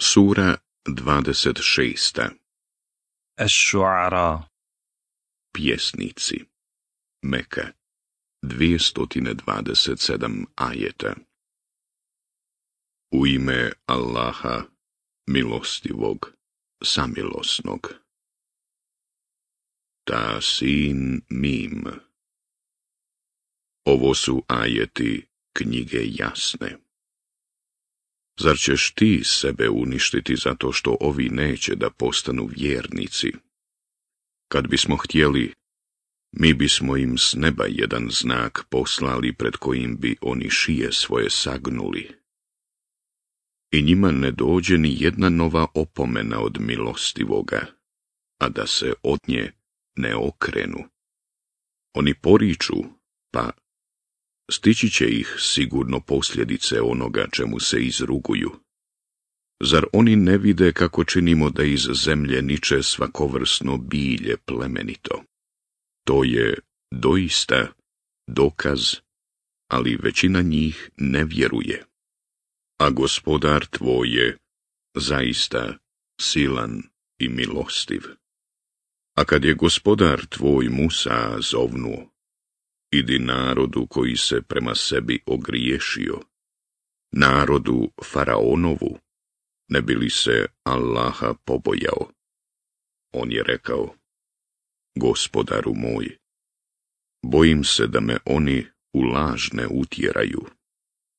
Sura 26. Ešuara Pjesnici Meka 227 ajeta U ime Allaha, milostivog, samilosnog. Ta sin mim. Ovo su ajeti knjige jasne. Zar ćeš ti sebe uništiti zato što ovi neće da postanu vjernici? Kad bismo htjeli, mi bismo im s neba jedan znak poslali pred kojim bi oni šije svoje sagnuli. I njima ne dođe ni jedna nova opomena od milostivoga, a da se od nje ne okrenu. Oni poriču, pa stići će ih sigurno posljedice onoga čemu se izruguju. Zar oni ne vide kako činimo da iz zemlje niče svakovrsno bilje plemenito? To je doista dokaz, ali većina njih ne vjeruje. A gospodar tvoj je zaista silan i milostiv. A kad je gospodar tvoj Musa zovnuo, idi narodu koji se prema sebi ogriješio, narodu Faraonovu, ne bi se Allaha pobojao. On je rekao, gospodaru moj, bojim se da me oni u laž ne utjeraju,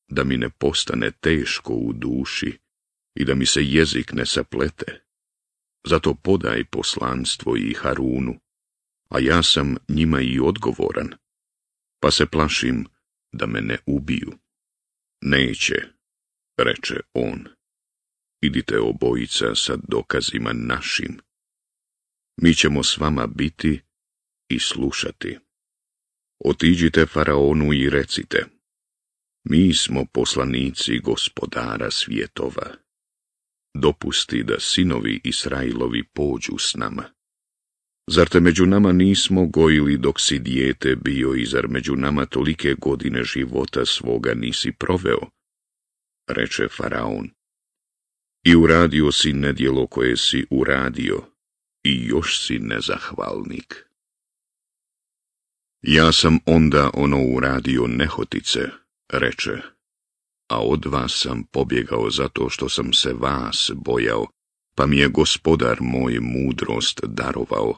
da mi ne postane teško u duši i da mi se jezik ne saplete. Zato podaj poslanstvo i Harunu, a ja sam njima i odgovoran, pa se plašim da me ne ubiju. Neće, reče on. Idite obojica sa dokazima našim. Mi ćemo s vama biti i slušati. Otiđite faraonu i recite. Mi smo poslanici gospodara svjetova. Dopusti da sinovi Israilovi pođu s nama. Zar te među nama nismo gojili dok si dijete bio i zar među nama tolike godine života svoga nisi proveo? Reče Faraon. I uradio si nedjelo koje si uradio i još si nezahvalnik. Ja sam onda ono uradio nehotice, reče, a od vas sam pobjegao zato što sam se vas bojao, pa mi je gospodar moj mudrost darovao,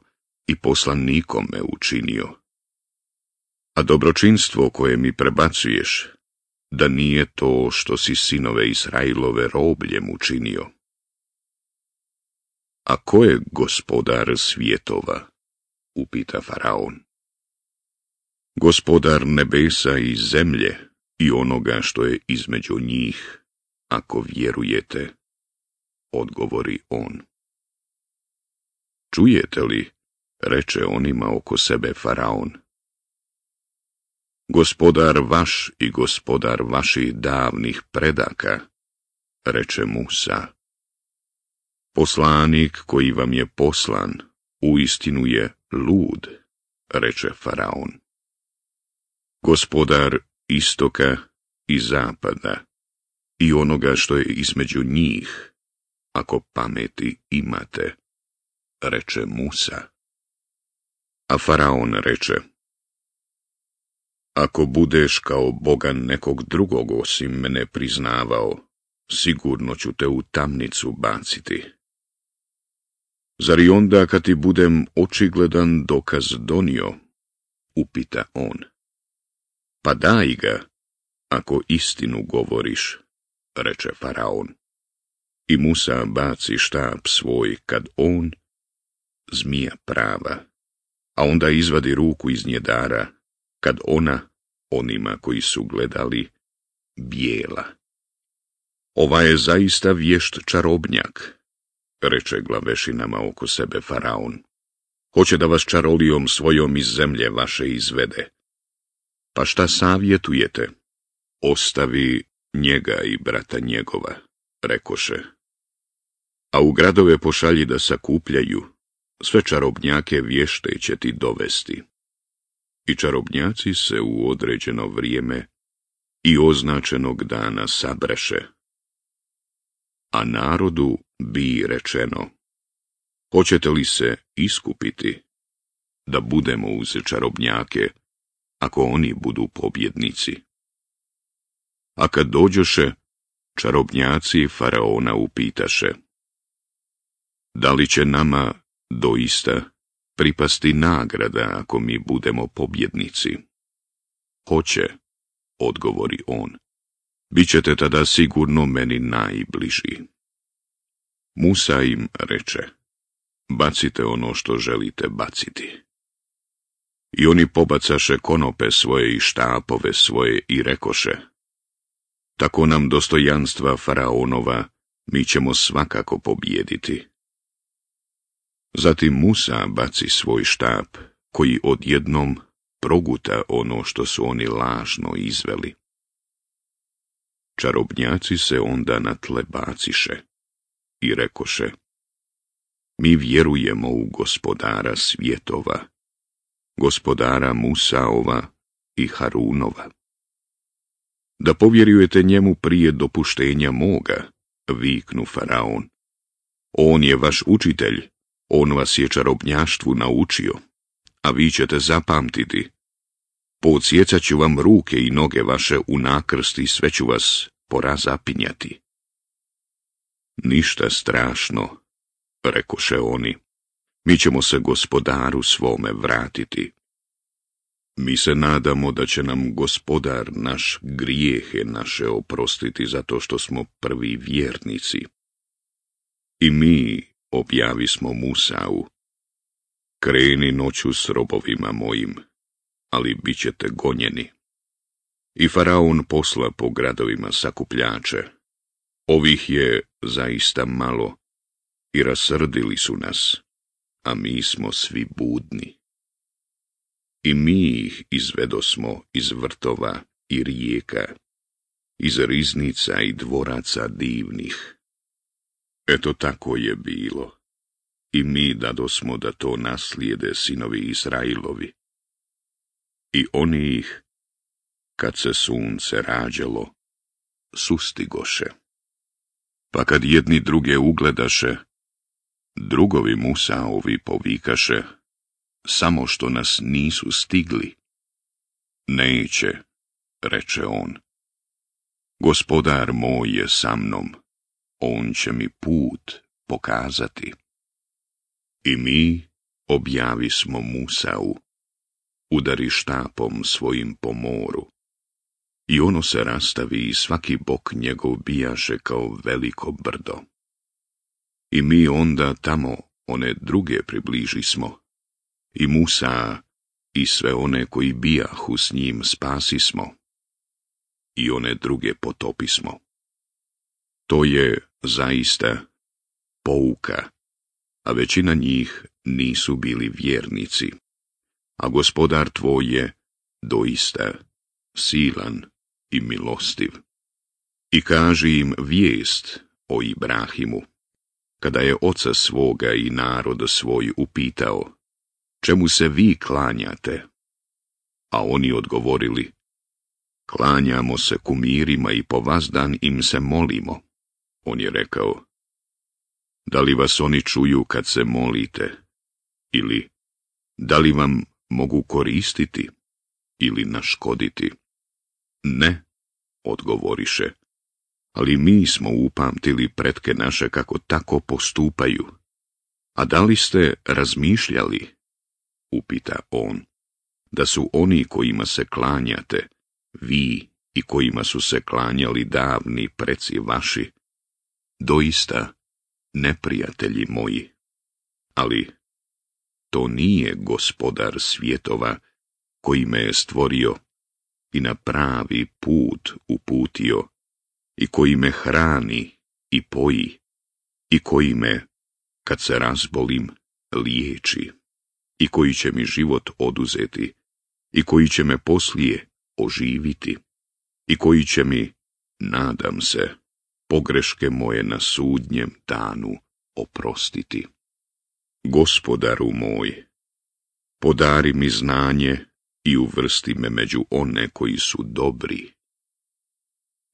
i poslanikom me učinio. A dobročinstvo koje mi prebacuješ, da nije to što si sinove Izrailove robljem učinio. A ko je gospodar svijetova? upita Faraon. Gospodar nebesa i zemlje i onoga što je između njih, ako vjerujete, odgovori on. Čujete li reče onima oko sebe faraon. Gospodar vaš i gospodar vaših davnih predaka, reče Musa. Poslanik koji vam je poslan, uistinu je lud, reče faraon. Gospodar istoka i zapada i onoga što je između njih, ako pameti imate, reče Musa. A faraon reče, Ako budeš kao boga nekog drugog osim mene priznavao, sigurno ću te u tamnicu baciti. Zar i onda kad ti budem očigledan dokaz donio, upita on. Pa daj ga, ako istinu govoriš, reče faraon. I Musa baci štab svoj kad on, zmija prava, a onda izvadi ruku iz njedara, kad ona, onima koji su gledali, bijela. Ova je zaista vješt čarobnjak, reče glavešinama oko sebe faraon. Hoće da vas čarolijom svojom iz zemlje vaše izvede. Pa šta savjetujete? Ostavi njega i brata njegova, rekoše. A u gradove pošalji da sakupljaju, sve čarobnjake vješte će ti dovesti. I čarobnjaci se u određeno vrijeme i označenog dana sabreše. A narodu bi rečeno, hoćete li se iskupiti, da budemo uz čarobnjake, ako oni budu pobjednici? A kad dođoše, čarobnjaci faraona upitaše, da li će nama doista pripasti nagrada ako mi budemo pobjednici. Hoće, odgovori on. ćete tada sigurno meni najbliži. Musa im reče, bacite ono što želite baciti. I oni pobacaše konope svoje i štapove svoje i rekoše, tako nam dostojanstva faraonova, mi ćemo svakako pobijediti. Zatim Musa baci svoj štap, koji odjednom proguta ono što su oni lažno izveli. Čarobnjaci se onda na tle baciše i rekoše, mi vjerujemo u gospodara svjetova, gospodara Musaova i Harunova. Da povjerujete njemu prije dopuštenja moga, viknu Faraon. On je vaš učitelj on vas je čarobnjaštvu naučio, a vi ćete zapamtiti. Podsjecat ću vam ruke i noge vaše u nakrst i sve ću vas porazapinjati. Ništa strašno, rekoše oni. Mi ćemo se gospodaru svome vratiti. Mi se nadamo da će nam gospodar naš grijehe naše oprostiti zato što smo prvi vjernici. I mi, objavi smo Musau. Kreni noću s robovima mojim, ali bit ćete gonjeni. I faraon posla po gradovima sakupljače. Ovih je zaista malo i rasrdili su nas, a mi smo svi budni. I mi ih izvedo smo iz vrtova i rijeka, iz riznica i dvoraca divnih. Eto tako je bilo. I mi dadosmo da to naslijede sinovi Izrailovi. I oni ih, kad se sunce rađalo, sustigoše. Pa kad jedni druge ugledaše, drugovi Musaovi povikaše, samo što nas nisu stigli. Neće, reče on. Gospodar moj je sa mnom on će mi put pokazati. I mi objavismo Musau, udari štapom svojim po moru. I ono se rastavi i svaki bok njegov bijaše kao veliko brdo. I mi onda tamo one druge približismo. I Musa i sve one koji bijahu s njim spasismo. I one druge potopismo. To je zaista pouka, a većina njih nisu bili vjernici, a gospodar tvoj je doista silan i milostiv. I kaži im vijest o Ibrahimu, kada je oca svoga i narod svoj upitao, čemu se vi klanjate? A oni odgovorili, klanjamo se kumirima i povazdan im se molimo. On je rekao, da li vas oni čuju kad se molite? Ili, da li vam mogu koristiti ili naškoditi? Ne, odgovoriše, ali mi smo upamtili pretke naše kako tako postupaju. A da li ste razmišljali, upita on, da su oni kojima se klanjate, vi i kojima su se klanjali davni preci vaši, doista neprijatelji moji. Ali to nije gospodar svjetova koji me je stvorio i na pravi put uputio i koji me hrani i poji i koji me, kad se razbolim, liječi i koji će mi život oduzeti i koji će me poslije oživiti i koji će mi, nadam se, pogreške moje na sudnjem danu oprostiti. Gospodaru moj, podari mi znanje i uvrsti me među one koji su dobri.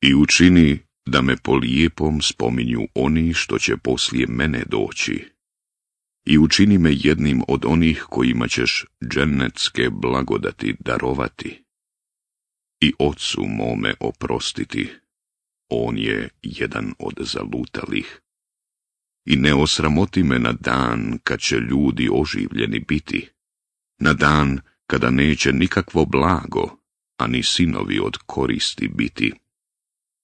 I učini da me po lijepom spominju oni što će poslije mene doći. I učini me jednim od onih kojima ćeš dženecke blagodati darovati. I ocu mome oprostiti on je jedan od zalutalih. I ne osramoti me na dan kad će ljudi oživljeni biti, na dan kada neće nikakvo blago, ani sinovi od koristi biti.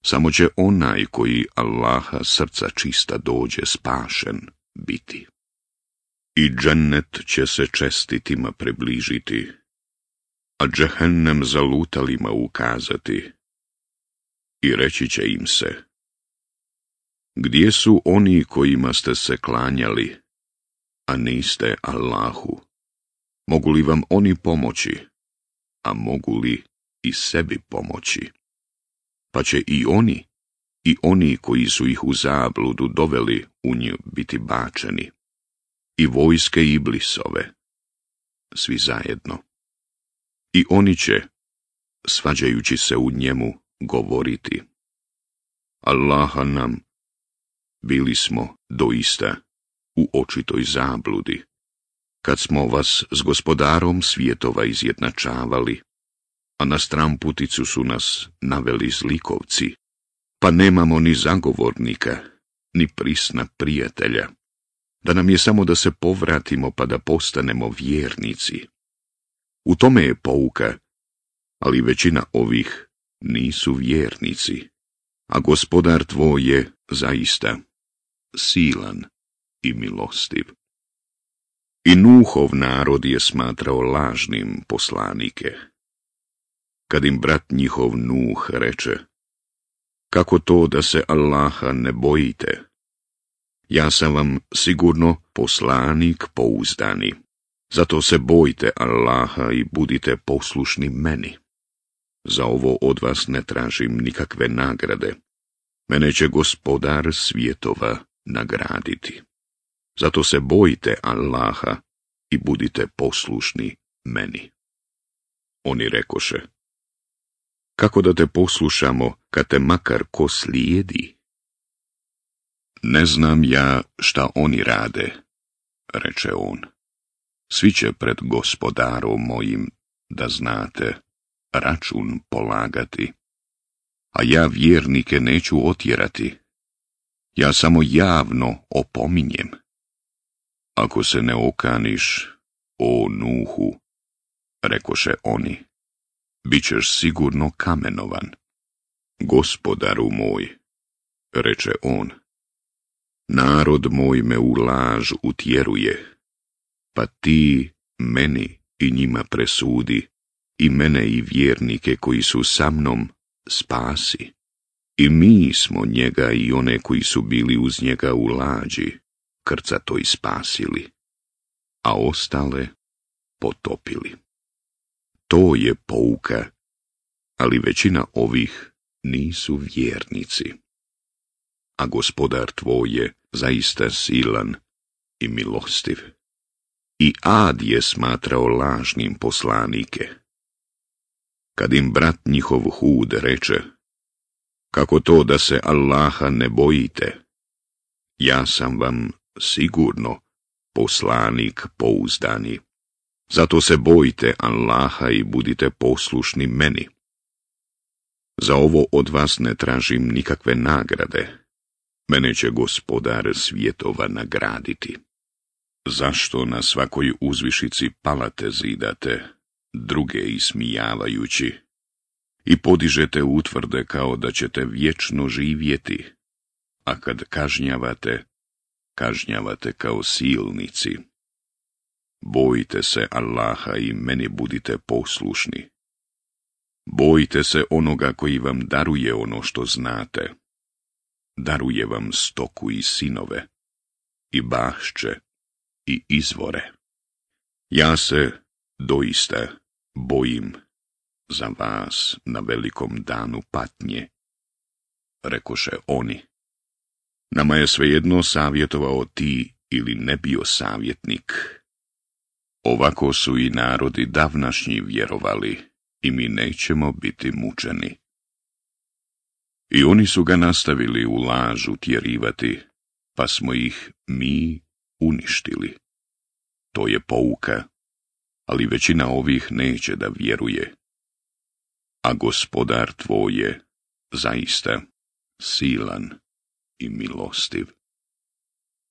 Samo će onaj koji Allaha srca čista dođe spašen biti. I džennet će se čestitima približiti, a džehennem zalutalima ukazati, i reći će im se. Gdje su oni kojima ste se klanjali, a niste Allahu? Mogu li vam oni pomoći, a mogu li i sebi pomoći? Pa će i oni, i oni koji su ih u zabludu doveli u nju biti bačeni, i vojske i blisove. svi zajedno. I oni će, svađajući se u njemu, govoriti. Allaha nam, bili smo doista u očitoj zabludi, kad smo vas s gospodarom svijetova izjednačavali, a na stramputicu su nas naveli zlikovci, pa nemamo ni zagovornika, ni prisna prijatelja, da nam je samo da se povratimo pa da postanemo vjernici. U tome je pouka, ali većina ovih nisu vjernici, a gospodar tvoj je zaista silan i milostiv. I Nuhov narod je smatrao lažnim poslanike. Kad im brat njihov Nuh reče, kako to da se Allaha ne bojite? Ja sam vam sigurno poslanik pouzdani, zato se bojte Allaha i budite poslušni meni. Za ovo od vas ne tražim nikakve nagrade. Mene će gospodar svijetova nagraditi. Zato se bojite Allaha i budite poslušni meni. Oni rekoše, kako da te poslušamo, kad te makar ko slijedi? Ne znam ja šta oni rade, reče on. Svi će pred gospodarom mojim da znate račun polagati. A ja vjernike neću otjerati. Ja samo javno opominjem. Ako se ne okaniš, o nuhu, rekoše oni, bit ćeš sigurno kamenovan. Gospodaru moj, reče on, narod moj me u laž utjeruje, pa ti meni i njima presudi i mene i vjernike koji su sa mnom spasi. I mi smo njega i one koji su bili uz njega u lađi, krcato i spasili, a ostale potopili. To je pouka, ali većina ovih nisu vjernici. A gospodar tvoj je zaista silan i milostiv. I ad je smatrao lažnim poslanike kad im brat njihov Hud reče, kako to da se Allaha ne bojite? Ja sam vam sigurno poslanik pouzdani. Zato se bojite Allaha i budite poslušni meni. Za ovo od vas ne tražim nikakve nagrade. Mene će gospodar svjetova nagraditi. Zašto na svakoj uzvišici palate zidate, druge ismijavajući, i podižete utvrde kao da ćete vječno živjeti, a kad kažnjavate, kažnjavate kao silnici. Bojite se Allaha i meni budite poslušni. Bojite se onoga koji vam daruje ono što znate. Daruje vam stoku i sinove, i bašće, i izvore. Ja se, doista, bojim za vas na velikom danu patnje, rekoše oni. Nama je svejedno savjetovao ti ili ne bio savjetnik. Ovako su i narodi davnašnji vjerovali i mi nećemo biti mučeni. I oni su ga nastavili u lažu tjerivati, pa smo ih mi uništili. To je pouka ali većina ovih neće da vjeruje. A gospodar tvoj je zaista silan i milostiv.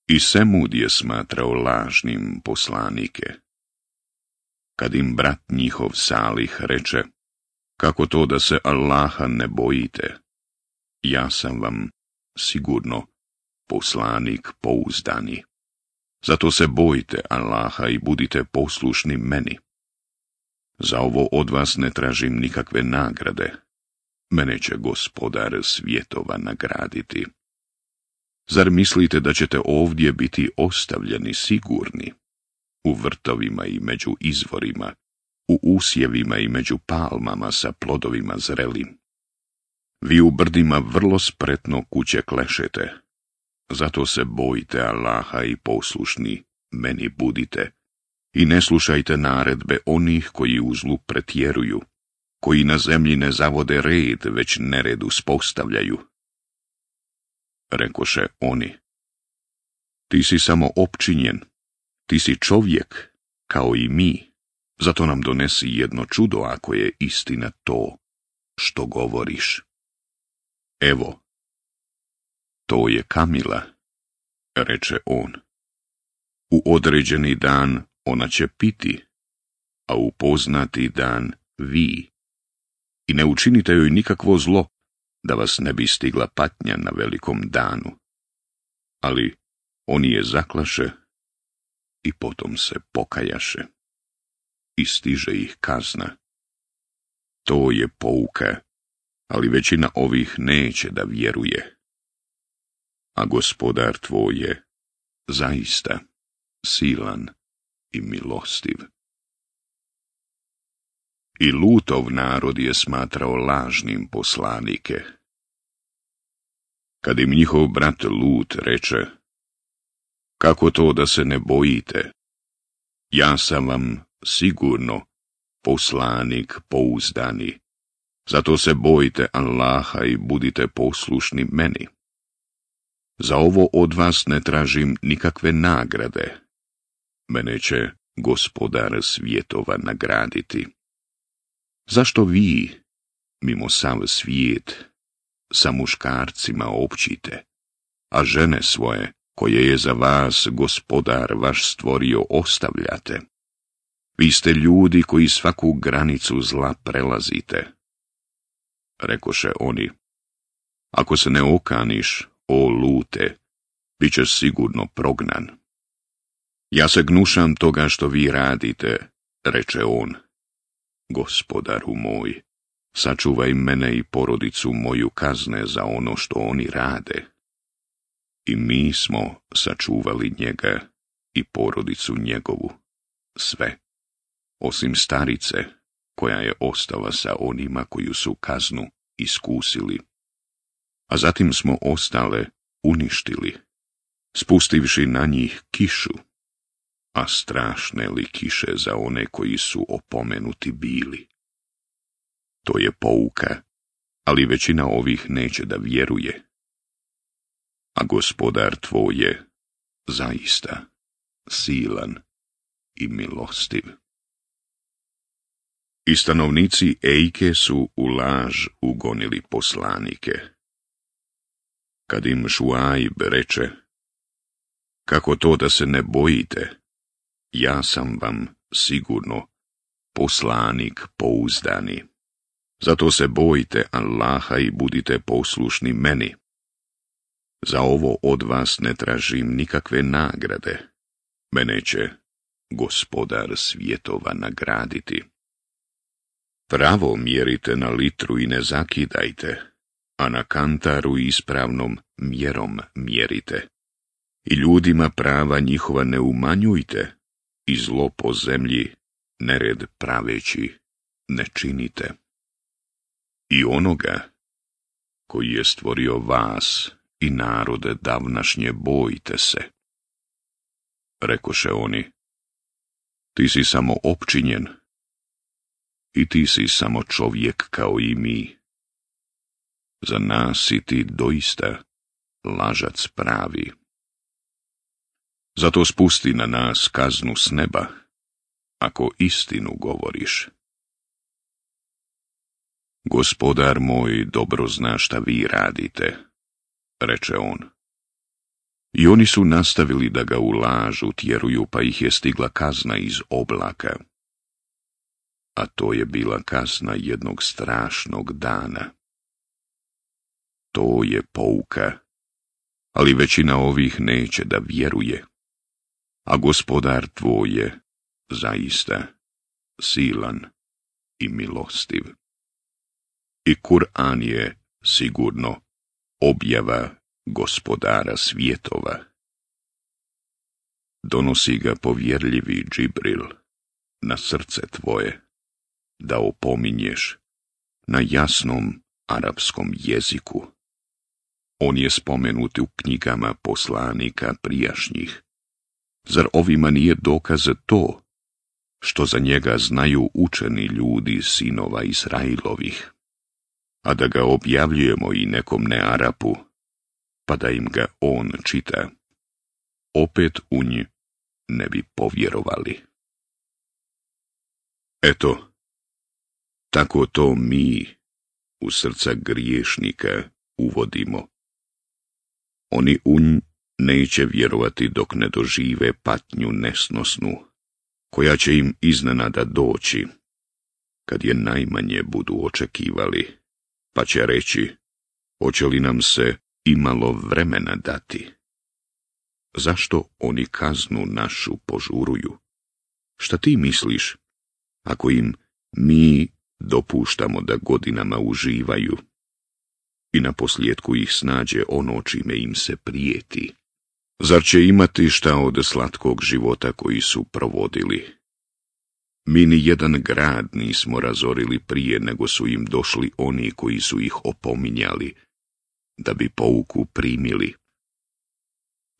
I Semud je smatrao lažnim poslanike. Kad im brat njihov Salih reče, kako to da se Allaha ne bojite, ja sam vam sigurno poslanik pouzdani. Zato se bojite Allaha i budite poslušni meni. Za ovo od vas ne tražim nikakve nagrade. Mene će gospodar svjetova nagraditi. Zar mislite da ćete ovdje biti ostavljeni sigurni? U vrtovima i među izvorima, u usjevima i među palmama sa plodovima zrelim. Vi u brdima vrlo spretno kuće klešete, zato se bojite Allaha i poslušni, meni budite. I ne slušajte naredbe onih koji u zlu pretjeruju, koji na zemlji ne zavode red, već nered uspostavljaju. Rekoše oni. Ti si samo opčinjen, ti si čovjek, kao i mi, zato nam donesi jedno čudo ako je istina to što govoriš. Evo, to je Kamila, reče on. U određeni dan ona će piti, a u poznati dan vi. I ne učinite joj nikakvo zlo, da vas ne bi stigla patnja na velikom danu. Ali oni je zaklaše i potom se pokajaše. I stiže ih kazna. To je pouka, ali većina ovih neće da vjeruje a gospodar tvoj je zaista silan i milostiv. I Lutov narod je smatrao lažnim poslanike. Kad im njihov brat Lut reče, kako to da se ne bojite? Ja sam vam sigurno poslanik pouzdani. Zato se bojite Allaha i budite poslušni meni. Za ovo od vas ne tražim nikakve nagrade. Mene će gospodar svijetova nagraditi. Zašto vi, mimo sav svijet, sa muškarcima općite, a žene svoje, koje je za vas gospodar vaš stvorio, ostavljate? Vi ste ljudi koji svaku granicu zla prelazite. Rekoše oni, ako se ne okaniš, o lute, bit će sigurno prognan. Ja se gnušam toga što vi radite, reče on. Gospodaru moj, sačuvaj mene i porodicu moju kazne za ono što oni rade. I mi smo sačuvali njega i porodicu njegovu, sve, osim starice, koja je ostala sa onima koju su kaznu iskusili a zatim smo ostale uništili, spustivši na njih kišu, a strašne li kiše za one koji su opomenuti bili. To je pouka, ali većina ovih neće da vjeruje. A gospodar tvoj je zaista silan i milostiv. I stanovnici Ejke su u laž ugonili poslanike kad im Šuajb reče, kako to da se ne bojite, ja sam vam sigurno poslanik pouzdani. Zato se bojite Allaha i budite poslušni meni. Za ovo od vas ne tražim nikakve nagrade. Mene će gospodar svjetova nagraditi. Pravo mjerite na litru i ne zakidajte, a na kantaru ispravnom mjerom mjerite. I ljudima prava njihova ne umanjujte, i zlo po zemlji, nered praveći, ne činite. I onoga koji je stvorio vas i narode davnašnje bojite se. Rekoše oni, ti si samo opčinjen i ti si samo čovjek kao i mi. Za nas si ti doista lažac pravi. Zato spusti na nas kaznu s neba, ako istinu govoriš. Gospodar moj dobro zna šta vi radite, reče on. I oni su nastavili da ga u lažu tjeruju, pa ih je stigla kazna iz oblaka. A to je bila kazna jednog strašnog dana. To je pouka. Ali većina ovih neće da vjeruje. A gospodar tvoj je, zaista, silan i milostiv. I Kur'an je, sigurno, objava gospodara svjetova. Donosi ga povjerljivi Džibril na srce tvoje, da opominješ na jasnom arapskom jeziku. On je spomenut u knjigama poslanika prijašnjih. Zar ovima nije dokaz to, što za njega znaju učeni ljudi sinova Israilovih? A da ga objavljujemo i nekom nearapu, pa da im ga on čita, opet u nj ne bi povjerovali. Eto, tako to mi u srca griješnika uvodimo oni unj neće vjerovati dok ne dožive patnju nesnosnu, koja će im iznenada doći, kad je najmanje budu očekivali, pa će reći, hoće li nam se imalo vremena dati? Zašto oni kaznu našu požuruju? Šta ti misliš, ako im mi dopuštamo da godinama uživaju? i na posljedku ih snađe ono čime im se prijeti. Zar će imati šta od slatkog života koji su provodili? Mi ni jedan grad nismo razorili prije nego su im došli oni koji su ih opominjali, da bi pouku primili.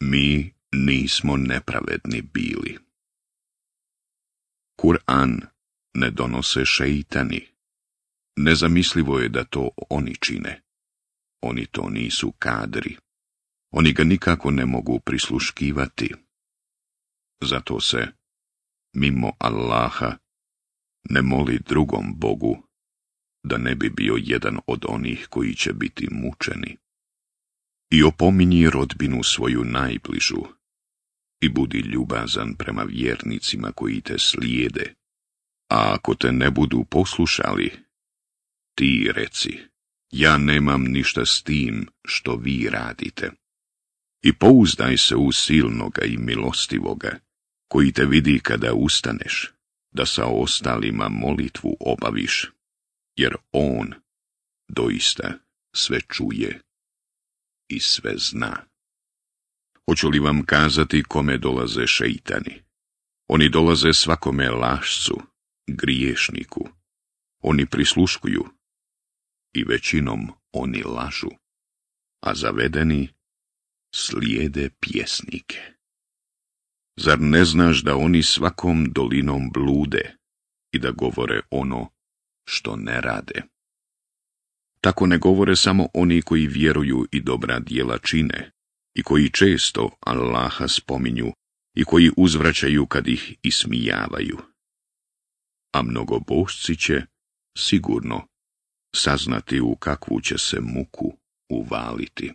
Mi nismo nepravedni bili. Kur'an ne donose šeitani. Nezamislivo je da to oni čine. Oni to nisu kadri. Oni ga nikako ne mogu prisluškivati. Zato se, mimo Allaha, ne moli drugom Bogu, da ne bi bio jedan od onih koji će biti mučeni. I opominji rodbinu svoju najbližu, i budi ljubazan prema vjernicima koji te slijede, a ako te ne budu poslušali, ti reci ja nemam ništa s tim što vi radite. I pouzdaj se u silnoga i milostivoga, koji te vidi kada ustaneš, da sa ostalima molitvu obaviš, jer on doista sve čuje i sve zna. Hoću li vam kazati kome dolaze šeitani? Oni dolaze svakome lašcu, griješniku. Oni prisluškuju, i većinom oni lažu, a zavedeni slijede pjesnike. Zar ne znaš da oni svakom dolinom blude i da govore ono što ne rade? Tako ne govore samo oni koji vjeruju i dobra djela čine, i koji često Allaha spominju, i koji uzvraćaju kad ih ismijavaju. A mnogo bošci će, sigurno, saznati u kakvu će se muku uvaliti.